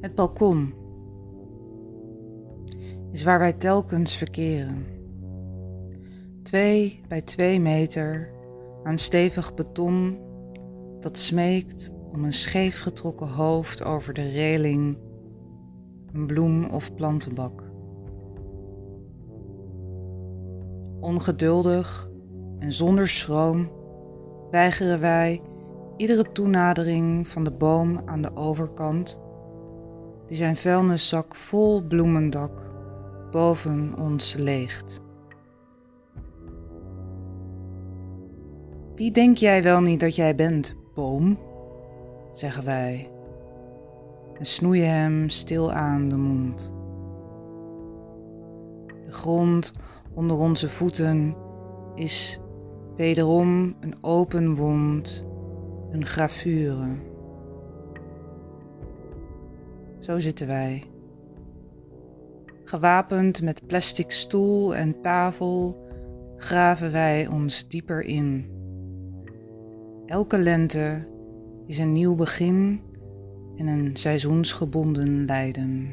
Het balkon is waar wij telkens verkeren. Twee bij twee meter aan stevig beton dat smeekt om een scheef getrokken hoofd over de reling, een bloem of plantenbak. Ongeduldig en zonder schroom weigeren wij iedere toenadering van de boom aan de overkant, die zijn vuilniszak vol bloemendak boven ons leegt. Wie denk jij wel niet dat jij bent, boom? zeggen wij en snoeien hem stil aan de mond. De grond onder onze voeten is wederom een open wond, een gravure. Zo zitten wij. Gewapend met plastic stoel en tafel graven wij ons dieper in. Elke lente is een nieuw begin en een seizoensgebonden lijden.